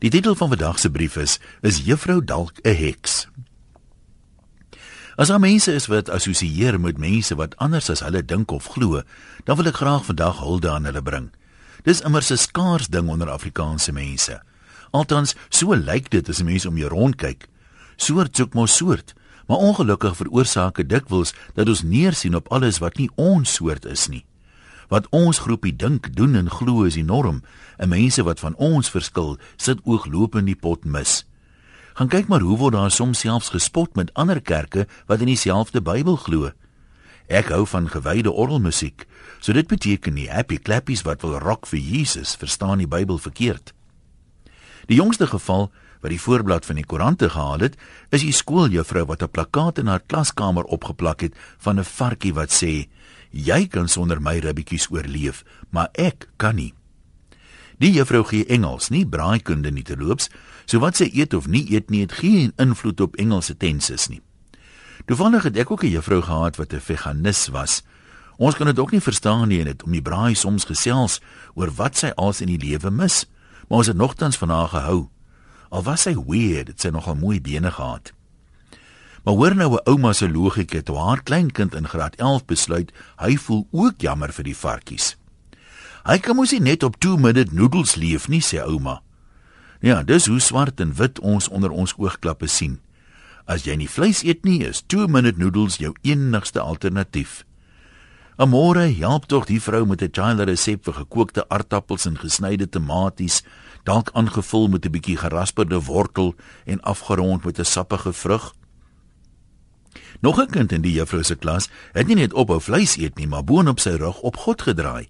Die titel van vandag se brief is: Is juffrou dalk 'n heks? As daar mense is wat assosieer met mense wat anders as hulle dink of glo, dan wil ek graag vandag hulde aan hulle bring. Dis immers 'n skaars ding onder Afrikaanse mense. Altans so lyk dit as 'n mens om jou rond kyk. Soort soek mos soort, maar ongelukkig veroorsaak dit dikwels dat ons neersien op alles wat nie ons soort is nie. Wat ons groepie dink, doen en glo is die norm. 'n Mense wat van ons verskil, sit oogloop in die pot mis. Gaan kyk maar hoe word daar soms selfs gespot met ander kerke wat in dieselfde Bybel glo. Ek hou van gewyde orgelmusiek, so dit beteken nie happy clappies wat wil rock vir Jesus, verstaan die Bybel verkeerd. Die jongste geval wat die voorblad van die koerante gehaal het, is die skooljuffrou wat 'n plakkaat in haar klaskamer opgeplak het van 'n varkie wat sê: Jy kan sonder my ribbetjies oorleef, maar ek kan nie. Die juffrou gee Engels, nie braaikunde nie te loops, so wat sy eet of nie eet nie het geen invloed op Engelse tenses nie. Toevallig het ek ook 'n juffrou gehad wat 'n veganis was. Ons kan dit ook nie verstaan nie en het om die braai soms gesels oor wat sy als in die lewe mis, maar ons het nogtans van haar gehou. Al was sy weird, het sy nogal mooi bene gehad. Maar hoor nou 'n ouma se logika toe haar kleinkind in graad 11 besluit hy voel ook jammer vir die varkies. Hy kan mos nie net op 2 minute noodles leef nie, sê ouma. Ja, dis hoe swart en wit ons onder ons oogklappe sien. As jy nie vleis eet nie, is 2 minute noodles jou enigste alternatief. Amore, help tog die vrou met 'n child resep vir gekookte aardappels en gesnyde tomaties, dalk aangevul met 'n bietjie gerasperde wortel en afgerond met 'n sappige vrug. Nog 'n kind in die juffrou se klas het nie net ophou vleis eet nie, maar boonop sy rug op God gedraai.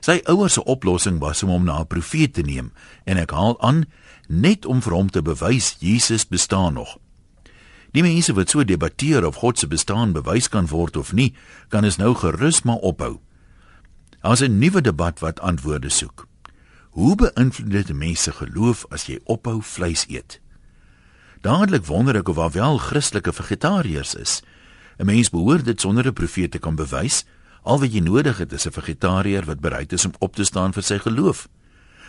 Sy ouers se oplossing was om hom na 'n profeet te neem en ek haal aan net om vir hom te bewys Jesus bestaan nog. Die mense wat so debatteer of God se bestaan bewys kan word of nie, kan is nou gerus maar ophou. Daar's 'n nuwe debat wat antwoorde soek. Hoe beïnvloed dit mense geloof as jy ophou vleis eet? Dadelik wonder ek of daar wel Christelike vegetariërs is. 'n Mens behoort dit sonder 'n profeet te kan bewys. Al wat jy nodig het is 'n vegetariër wat bereid is om op te staan vir sy geloof.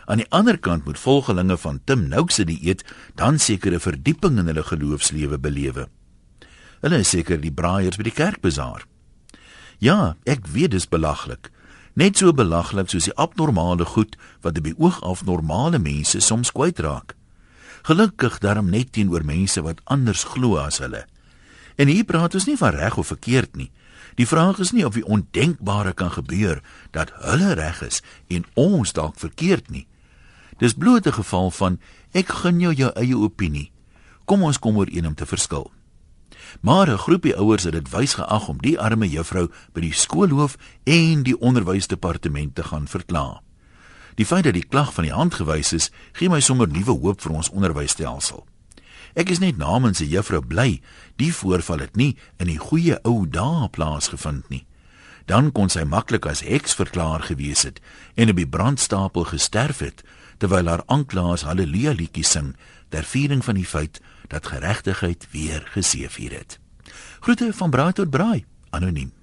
Aan die ander kant moet volgelinge van Tim Noakes se dieet dan sekere verdieping in hulle geloofslewe belewe. Hulle is seker die braaiers by die kerkbazaar. Ja, ek weet dis belaglik. Net so belaglik soos die abnormale goed wat by oog af normale mense soms kwytraak. Gelukkig daarom net teenoor mense wat anders glo as hulle. En hier praat ons nie van reg of verkeerd nie. Die vraag is nie of die ondenkbare kan gebeur dat hulle reg is en ons dalk verkeerd nie. Dis bloot 'n geval van ek gun jou jou eie opinie. Kom ons kom ooreen om te verskil. Maar 'n groepie ouers het dit wys geag om die arme juffrou by die skoolhoof en die onderwysdepartement te gaan verklaar. Die feit dat die klag van die hand gewys is, gee my sommer nuwe hoop vir ons onderwysstelsel. Ek is net namens die juffrou bly, die voorval het nie in die goeie ou dae plaasgevind nie. Dan kon sy maklik as heks verklaar gewees het en op die brandstapel gesterf het terwyl haar aanklaers haleluja liedjies sing ter viering van die feit dat geregtigheid weer geseëvier het. Groete van braai tot braai, anoniem.